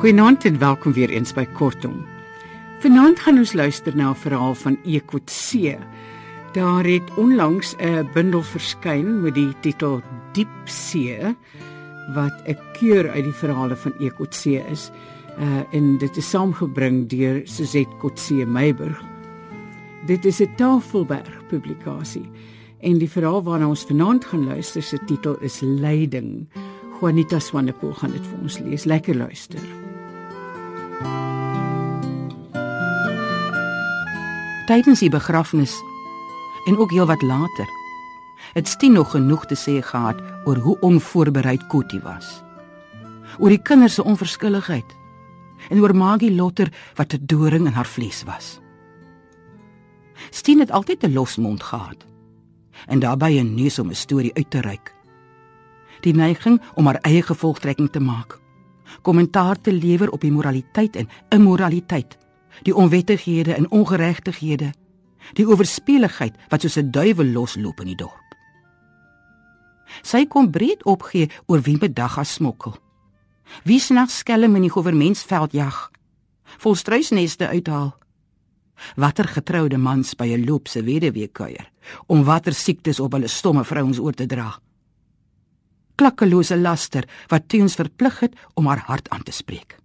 Goeienaand en welkom weer eens by Kortom. Vanaand gaan ons luister na 'n verhaal van Ekotse. Daar het onlangs 'n bundel verskyn met die titel Diep See wat 'n keur uit die verhale van Ekotse is. Uh en dit is saamgebring deur Suzette Kotse Meiburg. Dit is 'n Tafelberg publikasie en die verhaal waarna ons vanaand gaan luister se titel is Leiding. Juanita Swanepoel gaan dit vir ons lees. Lekker luister. Tydens die begrafnis en ook heelwat later het Stien nog genoeg te sê gehad oor hoe onvoorbereid Koetie was. Oor die kinders se onverskilligheid en oor Maggie Lotter wat 'n doring in haar vlees was. Stien het altyd 'n los mond gehad en daarbey 'n neus om 'n storie uit te reik. Die neiging om haar eie gevolgtrekking te maak, kommentaar te lewer op die moraliteit en immoraliteit die onwettighede en ongeregtighede, die owerspeeligheid wat soos 'n duiwel losloop in die dorp. Sy kon breed opgee oor wie bedag haar smokkel. Wie snags skelm in die goewermentsveld jag, volstruisneste uithaal. Watter getroude mans by 'n loopse weduwee kuier om watter siektes op hulle stomme vrouens oor te dra. Klakkelose laster wat teens verplig het om haar hart aan te spreek.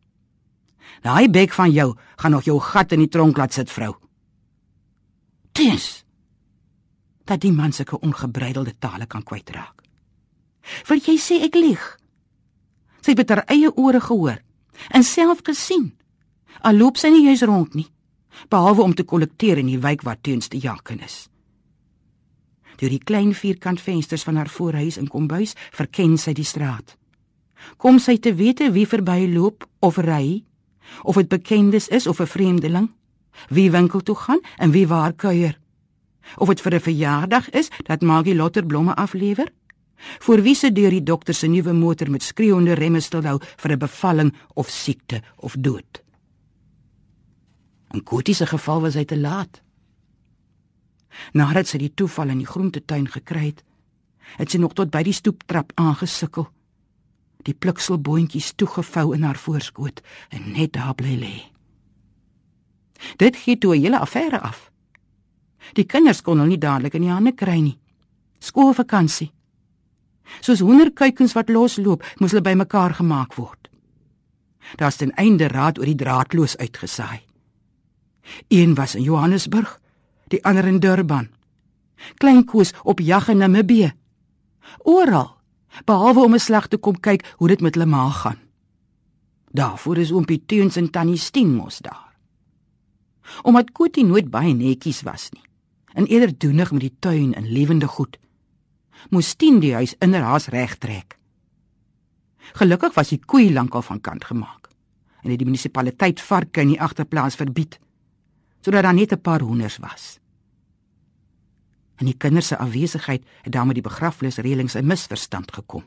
Daai bek van jou gaan nog jou gat in die tronk laat sit, vrou. Dis. Dat die man sulke ongebreidelde tale kan kwytraak. Wil jy sê ek lieg? Sy het haar eie ore gehoor en self gesien. Al loop sy nie juis rond nie, behalwe om te kollekteer in die wijk waar teens die jaken is. Deur die klein vierkant vensters van haar voorhuis en kombuis verken sy die straat. Kom sy te wete wie verbyloop of ry of dit bekendes is of 'n vreemdeling, wie winkel toe gaan en wie waar kuier. Of dit vir 'n verjaardag is dat Maggie Lotter blomme aflewer, vir wie se deur die dokter se nuwe motor met skreeuende remme stilhou vir 'n bevalling of siekte of dood. In Kotie se geval was hy te laat. Nadat sy die toeval in die groentetuin gekry het, het sy nog tot by die stoeptrap aangesukkel die plukselboontjies toegevou in haar voorskoot en net daar bly lê. Dit gee toe 'n hele affære af. Die kinders kon hom nie dadelik in die hande kry nie. Skoolvakansie. Soos hoenderkuikens wat losloop, moes hulle bymekaar gemaak word. Daar's ten einde raad oor die draadloos uitgesaai. Een was in Johannesburg, die ander in Durban. Klein Koos op jag in Namibië. Oral behalwe om 'n slag te kom kyk hoe dit met hulle ma gaan. Daarvoor is oompie Teuns en tannie Stien mos daar. Omdat Koetie nooit baie netjies was nie en eerder doenig met die tuin en lewende goed, moes Stien die huis inderhaas regtrek. Gelukkig was die koei lankal van kant gemaak en het die munisipaliteit varke in die agterplaas verbied sodat daar net 'n paar hoenders was. In die kinders se afwesigheid het daarmee die begrafnisreëlings 'n misverstand gekom.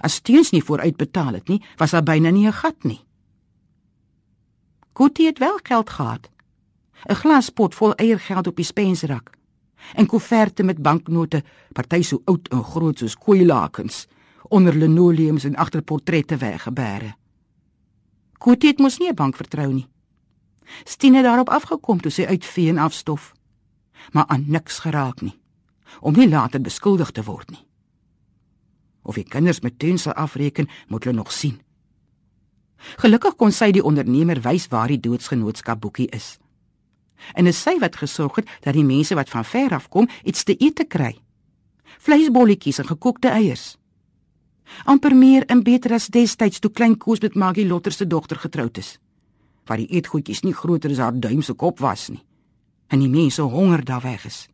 As steens nie vooruitbetaal het nie, was daar byna nie 'n gat nie. Koetie het wel geld gehad. 'n Glaspot vol eiergeld op die spensrak en koeverte met banknote, party so oud en groot soos kooilakens, onder linoleums en agter portrette weggebêre. Koetie het mos nie 'n bank vertrou nie. Stine daarop afgekom toe sy uitvee en afstof maar aan niks geraak nie om nie later beskuldig te word nie. Of die kinders met tensel afreken, moet hulle nog sien. Gelukkig kon sy die ondernemer wys waar die doodsgenootskap boekie is. En is sy wat gesorg het dat die mense wat van ver af kom iets te eet te kry. Vleisbolletjies en gekookte eiers. amper meer en beter as destyds toe klein Koos met Maggie Lotter se dogter getroud is. Waar die eetgoedjies nie groter as haar duim se kop was nie en die mense honger daar weg is.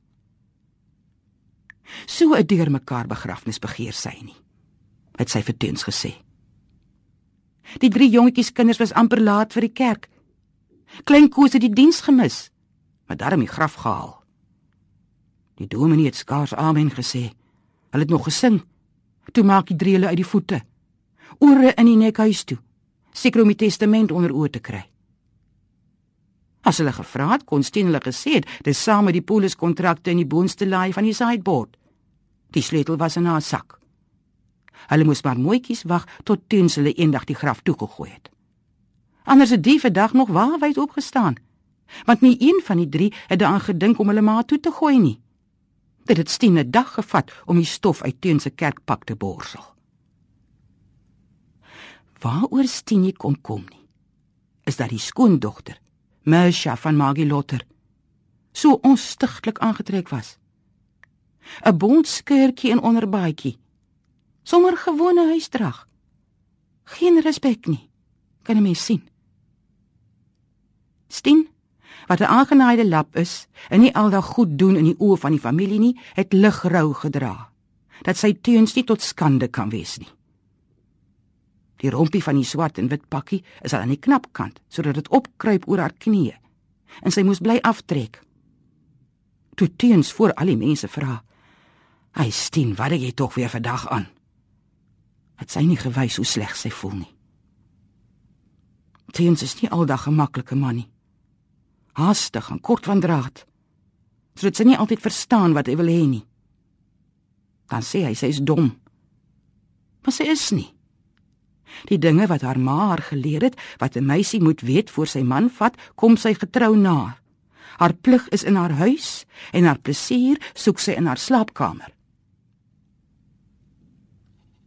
So 'n deurmekaar begrafnis begeer sy nie, het sy verteens gesê. Die drie jongetjies kinders was amper laat vir die kerk. Klein Koos het die diens gemis, maar daarom die graf gehaal. Die dominee het skaars amen gesê. Hulle het nog gesing. Toe maak die drie hulle uit die voete. Ore in die nek huis toe. Seker om die testament onder oë te kry. As hulle gevra het, kon Steen hulle gesê het dis saam met die poliskontrakte in die boonste laai van die sideboard. Die sleutel was in haar sak. Hulle moes maar mooietjies wag tot teens hulle eendag die graf toegegooi het. Anders het die vandag nog waarwyd opgestaan. Want nie een van die drie het daaraan gedink om hulle ma toe te gooi nie. Dit het Stine 'n dag gevat om die stof uit teens se kerkpak te borsel. Waaroor Stine kom kom nie. Is dat die skoondogter, Mersha van Magie Lotter, so onstigtelik aangetrek was. 'n Bont skeurtjie en onderbaadjie sommer gewone huisdrag. Geen respek nie. Kan jy my sien? Stien, wat 'n aangenaaide lap is en nie aldag goed doen in die oë van die familie nie, het ligrou gedra. Dat sy teuns nie tot skande kan wees nie. Die rompie van die swart en wit pakkie is aan die knap kant sodat dit opkruip oor haar knieë en sy moes bly aftrek. Toe teuns voor al die mense vra: "Hy Stien, wat het jy tog weer vandag aan?" het sy nie gewys hoe sleg sy voel nie. Teens is nie aldag 'n maklike man nie. Haastig en kort van draad. Sodat sy nie altyd verstaan wat hy wil hê nie. Dan sê hy sy is dom. Maar sy is nie. Die dinge wat haar ma haar geleer het, wat 'n meisie moet weet voor sy man vat, kom sy getrou na. Haar plig is in haar huis en haar plesier soek sy in haar slaapkamer.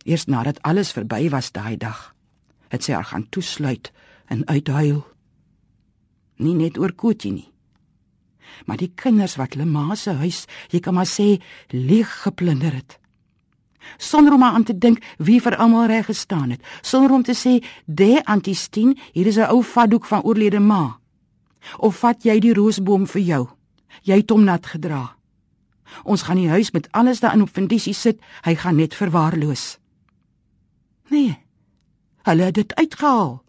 Eers nadat alles verby was daai dag, het sy haar gaan toesluit en uithuil. Nie net oor Koetie nie, maar die kinders wat hulle ma se huis, jy kan maar sê, leeg geplunder het. Sonder om aan te dink wie vir almal reg gestaan het, sonder om te sê, "De Antistien, hier is 'n ou vatdoek van oorlede ma." Of vat jy die roosboom vir jou? Jy het hom nat gedra. Ons gaan die huis met alles daarin op fundisie sit, hy gaan net verwaarloos. Nee. Hulle het dit uitgehaal.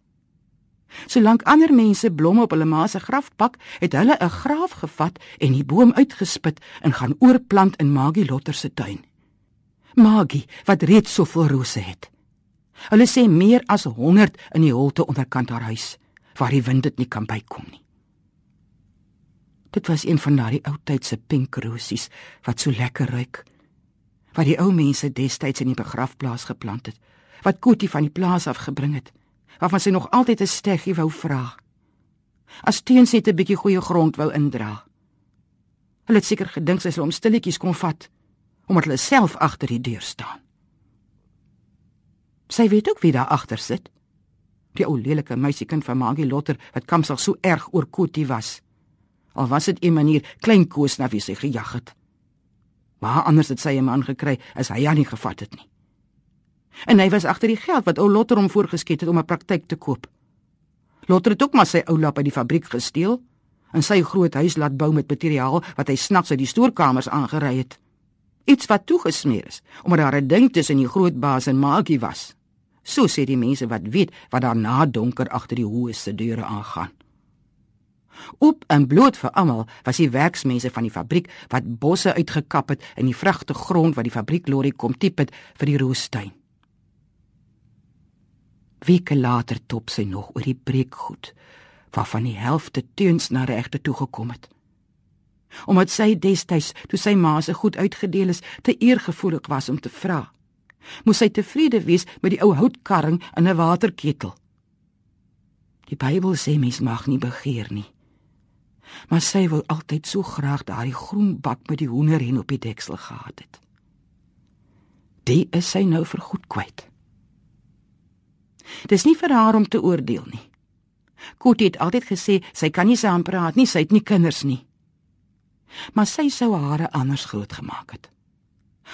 Solank ander mense blomme op hulle ma se graf pak, het hulle 'n graaf gevat en die boom uitgespit en gaan oorplant in Magie Lotter se tuin. Magie wat reeds soveel rose het. Hulle sê meer as 100 in die holte onderkant haar huis waar die wind dit nie kan bykom nie. Dit was een van daardie ou tydse pink rosies wat so lekker ruik. Wat die ou mense destyds in die begrafplaas geplant het wat Koetie van die plaas af gebring het, waarvan sy nog altyd 'n steggie wou vra. As teens het 'n bietjie goeie grond wou indra. Hulle het seker gedink sy sal hom stilletjies kom vat, omdat hulle self agter die deur staan. Sy weet ook wie daar agter sit. Die ou lelike meisiekind van Magie Lotter wat kamsag so erg oor Koetie was. Al was dit 'n manier klein koos na wie sy gejag het. Maar anders het sy 'n man gekry as hy haar nie gevat het nie. En hy was agter die geld wat ou Lotter hom voorgeskiet het om 'n praktyk te koop. Lotter het ook maar sy ou lap uit die fabriek gesteel en sy groot huis laat bou met materiaal wat hy snags uit die stoorkamers aangery het. Iets wat toegesmeer is omdat daar 'n ding tussen die groot baas en Magie was. So sê die mense wat weet wat daar na donker agter die hoë se deure aangaan. Op en bloot vir almal was die werksmense van die fabriek wat bosse uitgekap het in die vragte grond wat die fabrieklorry kom tipe het vir die roostuin. Weke later top sy nog oor die breekgoed waarvan die helfte teens na regte toe gekom het. Omdat sy destyds toe sy ma se goed uitgedeel is, te eergevoelig was om te vra. Moes sy tevrede wees met die ou houtkarring in 'n waterketel. Die Bybel sê mens mag nie begeer nie. Maar sy wou altyd so graag daai groen bak met die hoenderhen op die deksel gehad het. Die is sy nou vir goed kwyt. Dis nie vir haar om te oordeel nie. Koet het altyd gesê sy kan nie saam praat nie, sy het nie kinders nie. Maar sy sou haar anders groot gemaak het.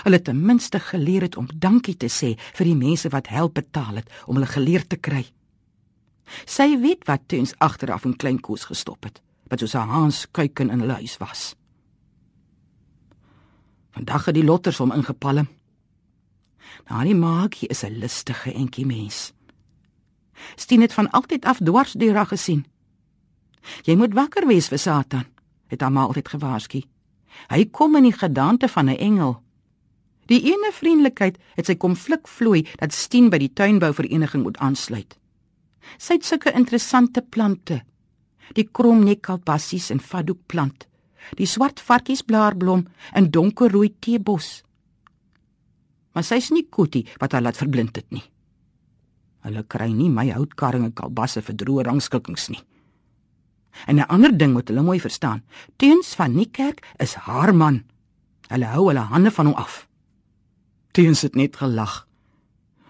Hulle ten minste geleer het om dankie te sê vir die mense wat help betaal het om hulle geleer te kry. Sy weet wat teens agteraf in klein koes gestop het, wat soos 'n haans kuiken in hulle huis was. Vandag het die lotters hom ingepalm. Nou die maakie is 'n lustige entjie mens. Stien het van altyd af dwars deur haar gesien. Jy moet wakker wees vir Satan, het ma altyd gewaarsku. Hy kom in die gedaante van 'n engel. Die ene vriendelikheid het sy konflik vloei dat Stien by die tuinbouvereniging moet aansluit. Sy het sulke interessante plante. Die kromnekkalpassies en fadoekplant, die swart varkiesblaarblom en donkerrooi teebos. Maar sy's nie Koetie wat haar laat verblind het nie. Hulle kry nie my houtkarring en kalbasse vir droë rangskikkings nie. En 'n ander ding moet hulle mooi verstaan. Teuns van Niekerk is haar man. Hulle hou hulle hande van hom af. Teuns het net gelag.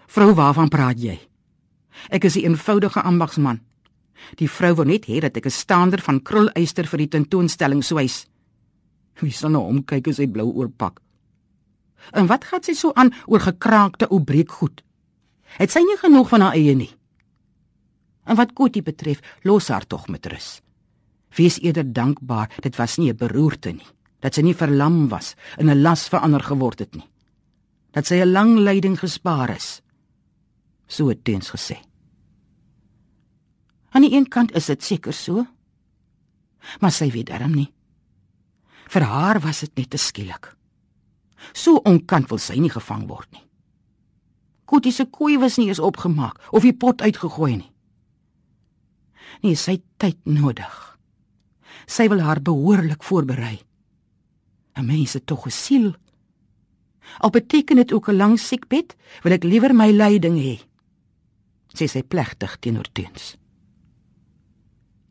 Vrou, waarvan praat jy? Ek is 'n eenvoudige ambagsman. Die vrou wou net hê dat ek 'n staander van krulyster vir die tentoonstelling swys. Wie sal nou omkyk as hy blou oorpak? En wat gaan sy so aan oor gekraakte ou breekgoed? Het sy nie genoeg van haar eie nie? En wat Koetie betref, los haar tog met rus. Wees eerder dankbaar dit was nie 'n beroerte nie, dat sy nie verlam was en 'n las vir ander geword het nie. Dat sy 'n lang lyding gespaar is. So het Teens gesê. Aan die een kant is dit seker so, maar sy weet darm nie. Vir haar was dit net te skielik. So onkant wil sy nie gevang word nie. Koetie se koei was nie eens opgemaak of die pot uitgegooi nie. Nee, sy tyd nodig. Sy wil haar behoorlik voorberei. 'n Mens het tog 'n siel. Al beteken dit ook 'n lang siekbed, wil ek liewer my lyding hê. Sy sê plegtig teenoor Teens.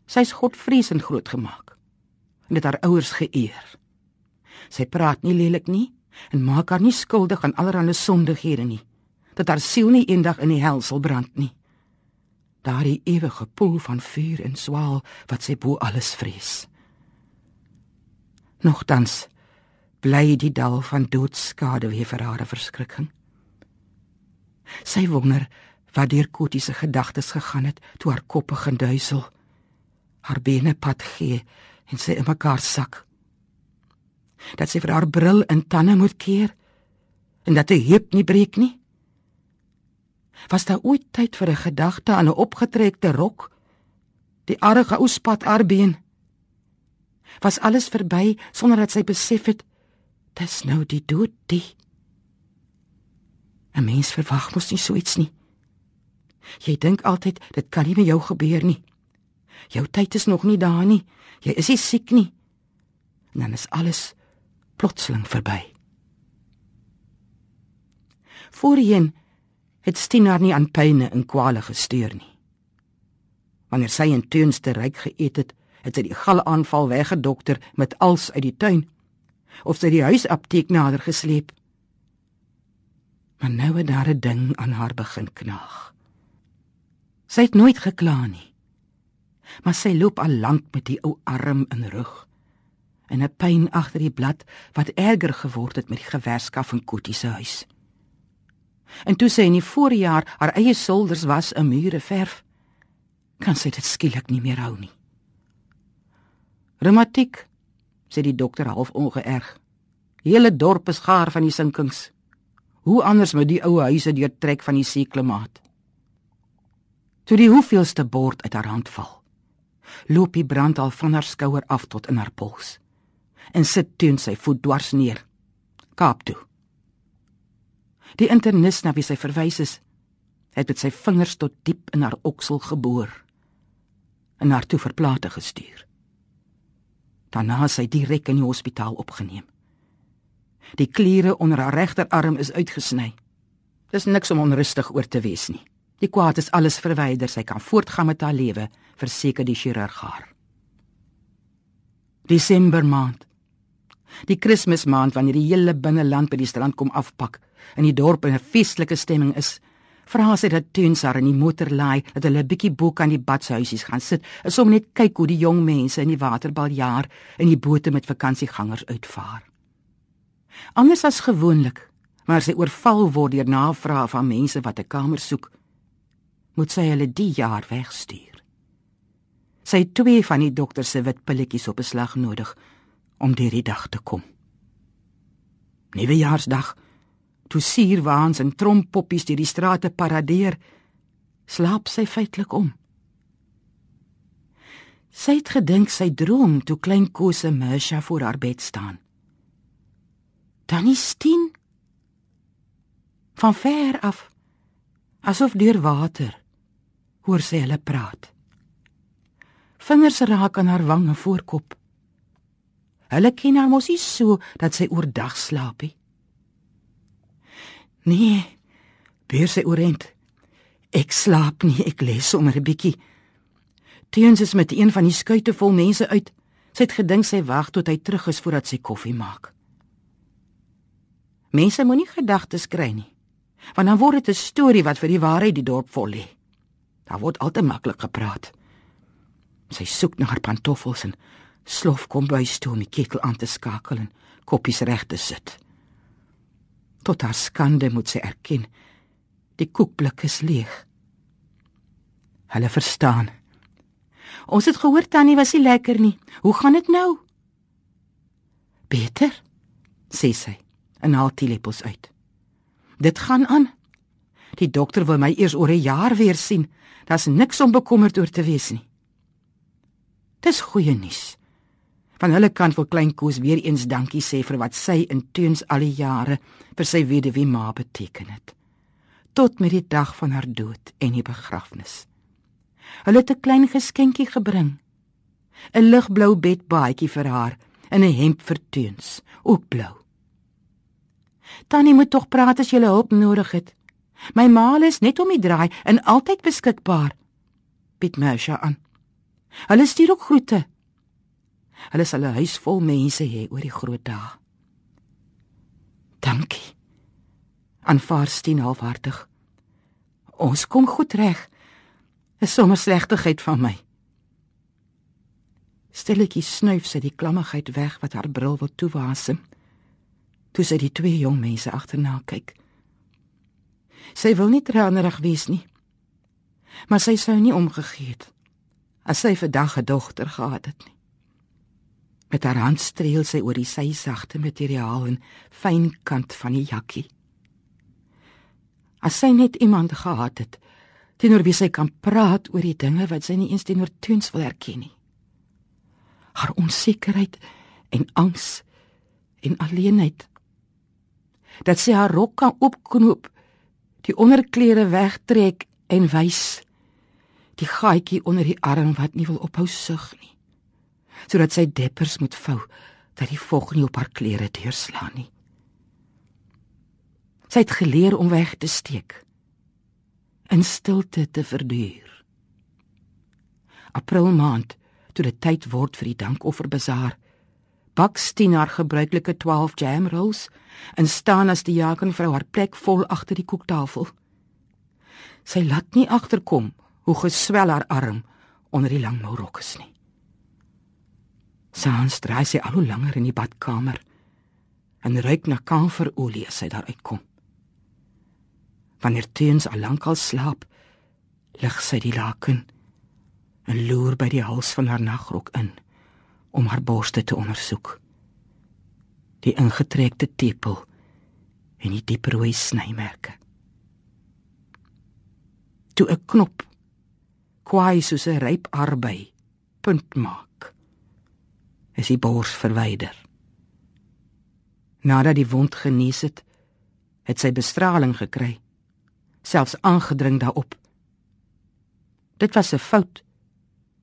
Sy's godvreesend grootgemaak en dit haar ouers geëer. Sy praat nie lelik nie en maak haar nie skuldig aan allerlei sondighede nie. Dat haar siel nie eendag in die hel sal brand nie daardie ewige poel van vuur en swaal wat sy bo alles vrees. Nogtans bly die dal van doodskade weer vir haar verskrikking. Sy wonder wat deur Kotie se gedagtes gegaan het toe haar kop begin duisel. Haar bene pad gee en sy in mekaar sak. Dat sy vir haar bril en tande moet keer en dat 'n heup nie breek nie. Was daar ooit tyd vir 'n gedagte aan 'n opgetrekte rok? Die arge ou spat arbeen. Was alles verby sonder dat sy besef het dis nou die dood die. 'n Mens verwag mos nie so iets nie. Jy dink altyd dit kan nie met jou gebeur nie. Jou tyd is nog nie daar nie. Jy is nie siek nie. En dan is alles plotseling verby. Voorheen het Stina nie aan pyne en kwale gesteur nie. Wanneer sy in teunste ryk geëet het, het sy die galaanval weggedokter met als uit die tuin of sy die huisapteek nader gesleep. Maar nou het daar 'n ding aan haar begin knaag. Sy het nooit gekla nie. Maar sy loop al lank met die ou arm in rug en 'n pyn agter die blad wat erger geword het met die gewerskaf in Koetie se huis. En toe sy in die voorjaar haar eie solders was 'n mure verf, kan sy dit skielik nie meer hou nie. Reumatiek, sê die dokter half ongeërg. Hele dorp is gaar van die sinkings. Hoe anders moet die ou huise deurtrek van die see klimaat? Toe die hoeveelste bord uit haar hand val, loop die brand al van haar skouer af tot in haar pols en sit teen sy voet dwars neer. Kaap toe. Die internis na wie sy verwys is, het met sy vingers tot diep in haar oksel geboor en haar toe verplate gestuur. Daarna is sy direk in die hospitaal opgeneem. Die kliere onder haar regterarm is uitgesny. Dis niks om onrustig oor te wees nie. Die kwaad is alles verwyder, sy kan voortgaan met haar lewe, verseker die chirurg haar. Desember maand. Die Kersmaand wanneer die hele binneland by die strand kom afpak en die dorp in 'n feestelike stemming is, vra sy dat Tuns haar in die motor laai dat hulle 'n bietjie bo kan die badshuisies gaan sit, is om net kyk hoe die jong mense in die waterbaljaar en die bote met vakansiegangers uitvaar. Anders as gewoonlik, maar sy oorval word deur navrae van mense wat 'n kamer soek, moet sy hulle die jaar wegstuur. Sy het twee van die dokter se wit pilletjies op beslag nodig om deur die dag te kom. Nuwejaarsdag, toe sierwaans en trompoppies deur die strate paradeer, slaap sy feitelik om. Sy het gedink sy droom toe klein Kose Mersha voor haar bed staan. Dan is Tien van ver af asof deur water hoor sy hulle praat. Vingers raak aan haar wange voorkop. Hulle ken haar mos nie so dat sy oordag slaap nie. Nee. Beer sy oorent. Ek slaap nie, ek lê sommer 'n bietjie. Teens is met een van die skuite vol mense uit. Sy het gedink sy wag tot hy terug is voordat sy koffie maak. Mense moenie gedagtes kry nie. Want dan word dit 'n storie wat vir die waarheid die dorp vol lê. Daar word altyd maklik gepraat. Sy soek na haar pantoffels en slof kom by toe om die ketel aan te skakel en koppies reg te sit. Tot haar skande moet sy erken, die koekblik is leeg. Hulle verstaan. Ons het gehoor tannie was nie lekker nie. Hoe gaan dit nou? Beter, sê sy en haal die lepels uit. Dit gaan aan. Die dokter wil my eers oor 'n jaar weer sien. Daar's niks om bekommerd oor te wees nie. Dis goeie nuus. Van hulle kant wil klein Koos weer eens dankie sê vir wat sy in teens al die jare vir sy weduwee ma beteken het. Tot met die dag van haar dood en die begrafnis. Hulle het 'n klein geskenkie gebring. 'n Ligblou bedbaadjie vir haar en 'n hemp vir teens, ook blou. Tannie moet tog praat as jy hulp nodig het. My ma is net om die draai en altyd beskikbaar. Piet Mersha aan. Hulle stuur ook groete. Hulle sal 'n huis vol mense hê oor die groot dae. Dankie. Aanvaar Stien halfhartig. Ons kom goed reg. 'n Sommer slegtigheid van my. Stelletjie snuif sy die klammigheid weg wat haar bril wil toewasem. Toe sy die twee jong mense agterna kyk. Sy wil nie tranerig wees nie. Maar sy sou nie omgegee het as sy vandag 'n dogter gehad het nie. Met haar hand streel sy oor die sy sagte materiaal en fyn kant van die jakkie. As sy net iemand gehad het teenoor wie sy kan praat oor die dinge wat sy nie eens teenoor Toons wil erken nie. Haar onsekerheid en angs en alleenheid. Dat sy haar rok kan opknoop, die onderklere wegtrek en wys die gaatjie onder die arm wat nie wil ophou sug nie sodat sy deppers moet vou dat die vog nie op haar klere deurslaan nie. Sy het geleer om weg te steek in stilte te verduur. April maand toe dit tyd word vir die dankofferbazaar bak Stien haar gebruikelike 12 jam rolls en staan as die jakenvrou haar plek vol agter die koektafel. Sy laat nie agterkom hoe geswel haar arm onder die lang mou rokkes nie. Saans draai sy al hoe langer in die badkamer en ruik na kamferolie as sy daar uitkom. Wanneer teens al lank al slaap, lig sy die laken en loer by die hals van haar nagrok in om haar borste te ondersoek. Die ingetrekte tepel en die diep rooi snymerke. Toe 'n knop kwaai soos 'n ryp arbei punt maak. Is die bors verwyder. Nadat die wond genees het, het sy bestraling gekry, selfs aangedring daarop. Dit was 'n fout,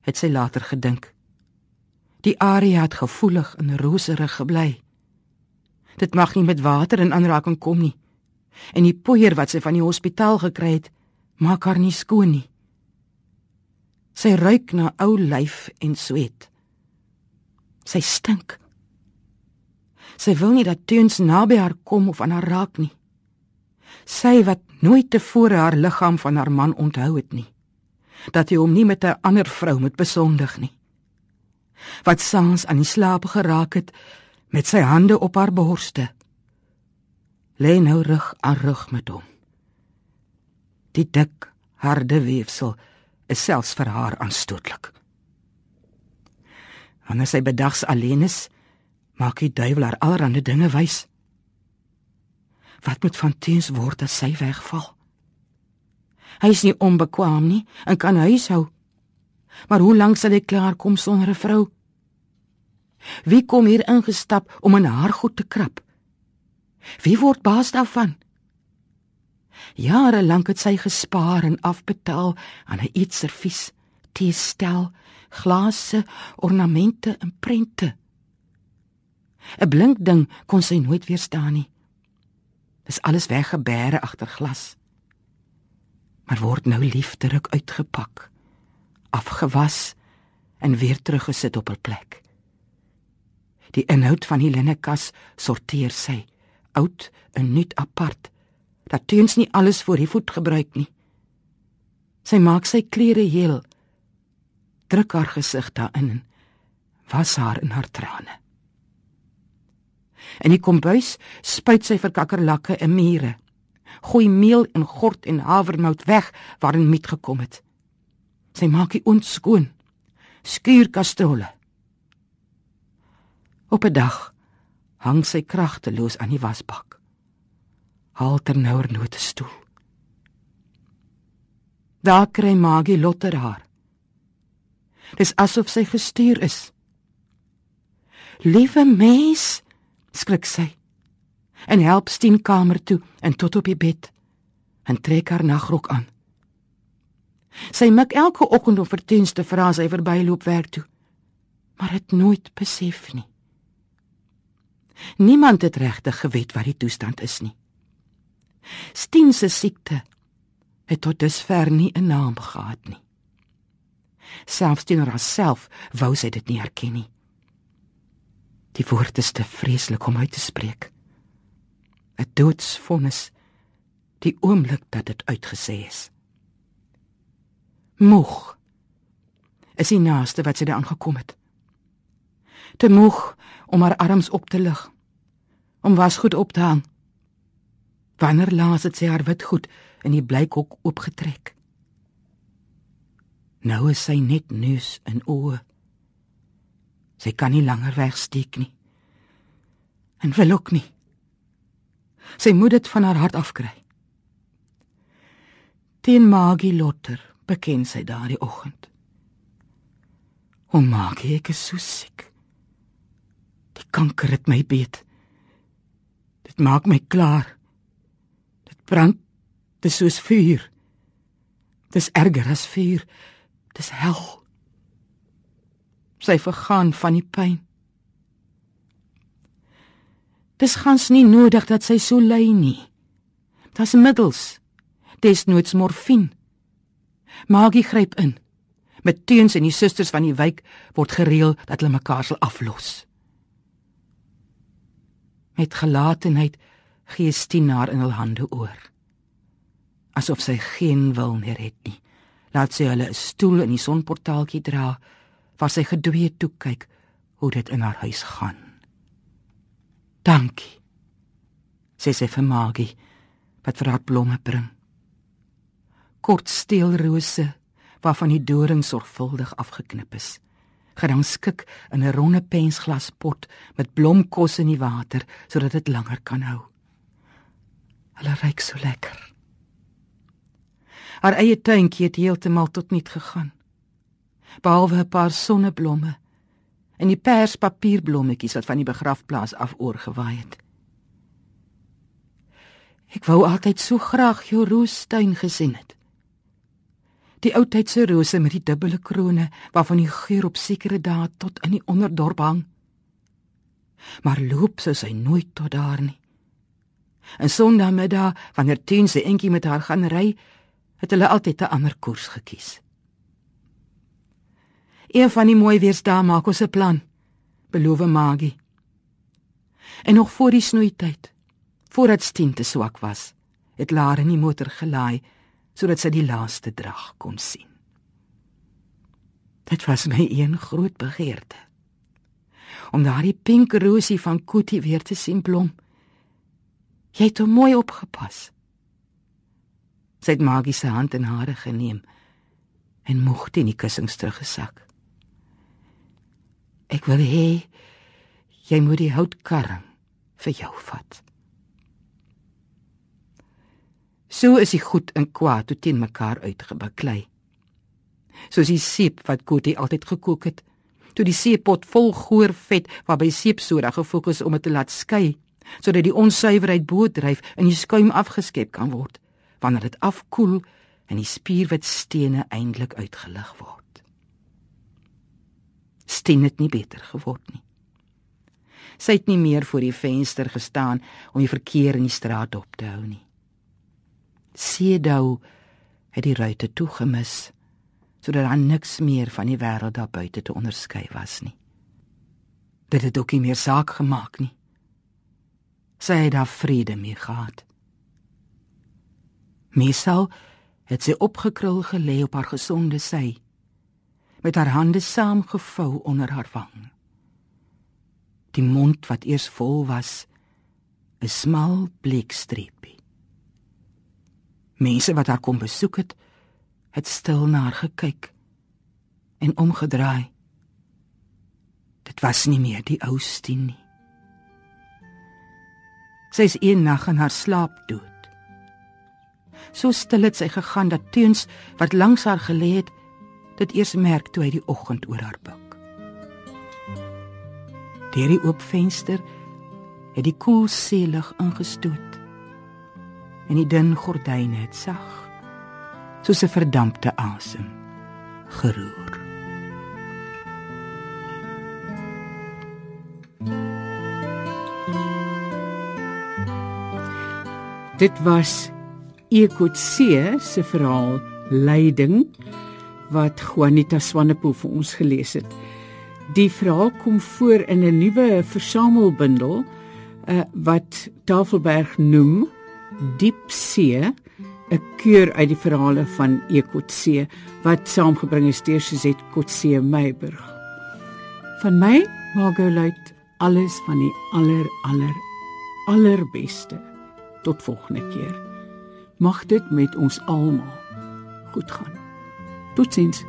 het sy later gedink. Die area het gevoelig en roserig gebly. Dit mag nie met water in aanraking kom nie. En die poeier wat sy van die hospitaal gekry het, maak haar nie skoon nie. Sy ruik na ou lyf en sweet. Sy stink. Sy wil nie dat Teuns naby haar kom of aan haar raak nie. Sy wat nooit tevore haar liggaam van haar man onthou het nie. Dat hy hom nie met 'n ander vrou moet besondig nie. Wat saans aan die slaap geraak het met sy hande op haar borste. Lê nou rug aan rug met hom. Die dik, harde weefsel is selfs vir haar aanstootlik. Wanneer sy bedags alleen is, maak die duiwel haar allerlei dinge wys. Wat moet van teens word as sy wegval? Hy is nie onbekwaam nie en kan huishou. Maar hoe lank sal hy klaar kom sonder 'n vrou? Wie kom hier ingestap om in haar goed te krap? Wie word baas daarvan? Jare lank het sy gespaar en afbetaal aan 'n eetservies, teestel, glase, ornamente en prente. 'n Blink ding kon sy nooit weerstaan nie. Dis alles weggebêre agter glas. Maar word nou liefderik uitgepak, afgewas en weer teruggesit op hul plek. Die inhoud van die linnekas sorteer sy, oud en nuut apart. Dat teens nie alles voor die voet gebruik nie. Sy maak sy klere heel. Druk haar gesig daarin. Was haar in haar trane. In die kombuis spuit sy vir kakkerlakke en mure. Gooi meel en gort en havermout weg waarin miet gekom het. Sy maak die oond skoon. Skuur kastrole. Op 'n dag hang sy kragteloos aan die wasbak. Haal ternouer nooit 'n stoel. Daar kry Magie Lotter haar. Dis asof sy gestuur is. Liewe mens, skrik sy. En help Stien kamer toe en tot op die bed en trek haar nagrok aan. Sy mik elke oggend om vir Tiens te vra as hy verbyloop werk toe. Maar het nooit besef nie. Niemand het regtig geweet wat die toestand is nie. Stien se siekte het tot dusver nie 'n naam gehad nie. Selfs teenoor haarself wou sy dit nie erken nie. Die woord is te vreeslik om uit te spreek. 'n Doodsvonnis die oomblik dat dit uitgesê is. Moeg is die naaste wat sy daaraan gekom het. Te moeg om haar arms op te lig, om wasgoed op te hang. Wanneer laas het sy haar witgoed in die blykhok oopgetrek? Nou is sy net neus en oë. Sy kan nie langer wegsteek nie. En wil ook nie. Sy moet dit van haar hart afkry. Teen Magie Lotter beken sy daardie oggend. O Magie, ek so siek. Die kanker het my beet. Dit maak my klaar. Dit brand. Dit is soos vuur. Dit is erger as vuur. Dit is hel. Sy vergaan van die pyn. Dis gans nie nodig dat sy so ly nie. Daar's middels. Desnoods morfine. Magie gryp in. Met teuns en die susters van die wijk word gereël dat hulle mekaar sal aflos. Met gelatenheid gee Stien haar in hul hande oor. Asof sy geen wil meer het nie. Laat sy hulle 'n stoel in die sonportaaltjie dra waar sy gedwee toe kyk hoe dit in haar huis gaan. Dankie. Sê sy vir Magie wat vir haar blomme bring. Kort steelrose waarvan die doring sorgvuldig afgeknip is gerangskik in 'n ronde pensglaspot met blomkos in die water sodat dit langer kan hou. Hulle ruik so lekker. Haar eie tuintjie het heeltemal tot niet gegaan. Behalwe 'n paar sonneblomme en die perspapierblommetjies wat van die begrafplaas af oorgewaai het. Ek wou altyd so graag jou roostuin gesien het die ou tydse rose met die dubbele krone waarvan die geur op sekere dae tot in die onderdorp hang. Maar loop sou sy nooit tot daar nie. En Sondagmiddag, wanneer Tien se entjie met haar gaan ry, het hulle altyd 'n ander koers gekies. Een van die mooi weersdae maak ons 'n plan, beloof Magie. En nog voor die snoeityd, voordat Tien te swak was, het Lara in die motor gelaai sodat sy die laaste drag kon sien. Dit was my een groot begeerte om daardie pink rosie van Koetie weer te sien blom. Jy het hom mooi opgepas. Sy het magiese hand in hare geneem en moeg teen die kussings teruggesak. Ek wil hê jy moet die houtkarring vir jou vat. So is die goed en kwaad toe teen mekaar uitgebaklei. Soos die seep wat Kotie altyd gekook het, toe die seepot vol goor vet waarby seepsoda gefokus om dit te laat skei, sodat die onsuiverheid boordryf en die skuim afgeskep kan word wanneer dit afkoel en die spierwit stene eindelik uitgelig word. Steen het nie beter geword nie. Sy het nie meer voor die venster gestaan om die verkeer in die straat op te hou nie. Seedou het die ruitte toegemis sodat daar niks meer van die wêreld daar buite te onderskei was nie. Dit het ook nie meer saak gemaak nie. Sy het daar vrede mee gehad. Mesal het sy opgekrul gelê op haar gesonde sy met haar hande saamgevou onder haar wang. Die mond wat eers vol was, 'n smal bleekstreepie. Mense wat haar kom besoek het, het stil na haar gekyk en omgedraai. Dit was nie meer die ou Stien nie. Sy is een nag in haar slaap dood. So stil het sy gegaan dat Teuns wat langs haar gelê het, dit eers merk toe hy die oggend oor haar buik. Deur die oop venster het die koel seelig ingestoot. En die dun gordyne het sag soos 'n verdampte asem geroer. Dit was Ekotse se verhaal Leiding wat Juanita Swanepoel vir ons gelees het. Die verhaal kom voor in 'n nuwe versamelbundel uh, wat Tafelberg noem Diep See, 'n keur uit die verhale van Ekotse wat saamgebring is deur Suzette Kotse Meiburg. Van my, Margot Luit, alles van die aller aller allerbeste. Tot volgende keer. Mag dit met ons almal goed gaan. Totsiens.